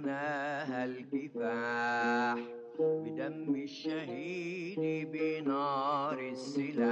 فناها الكفاح بدم الشهيد بنار السلاح.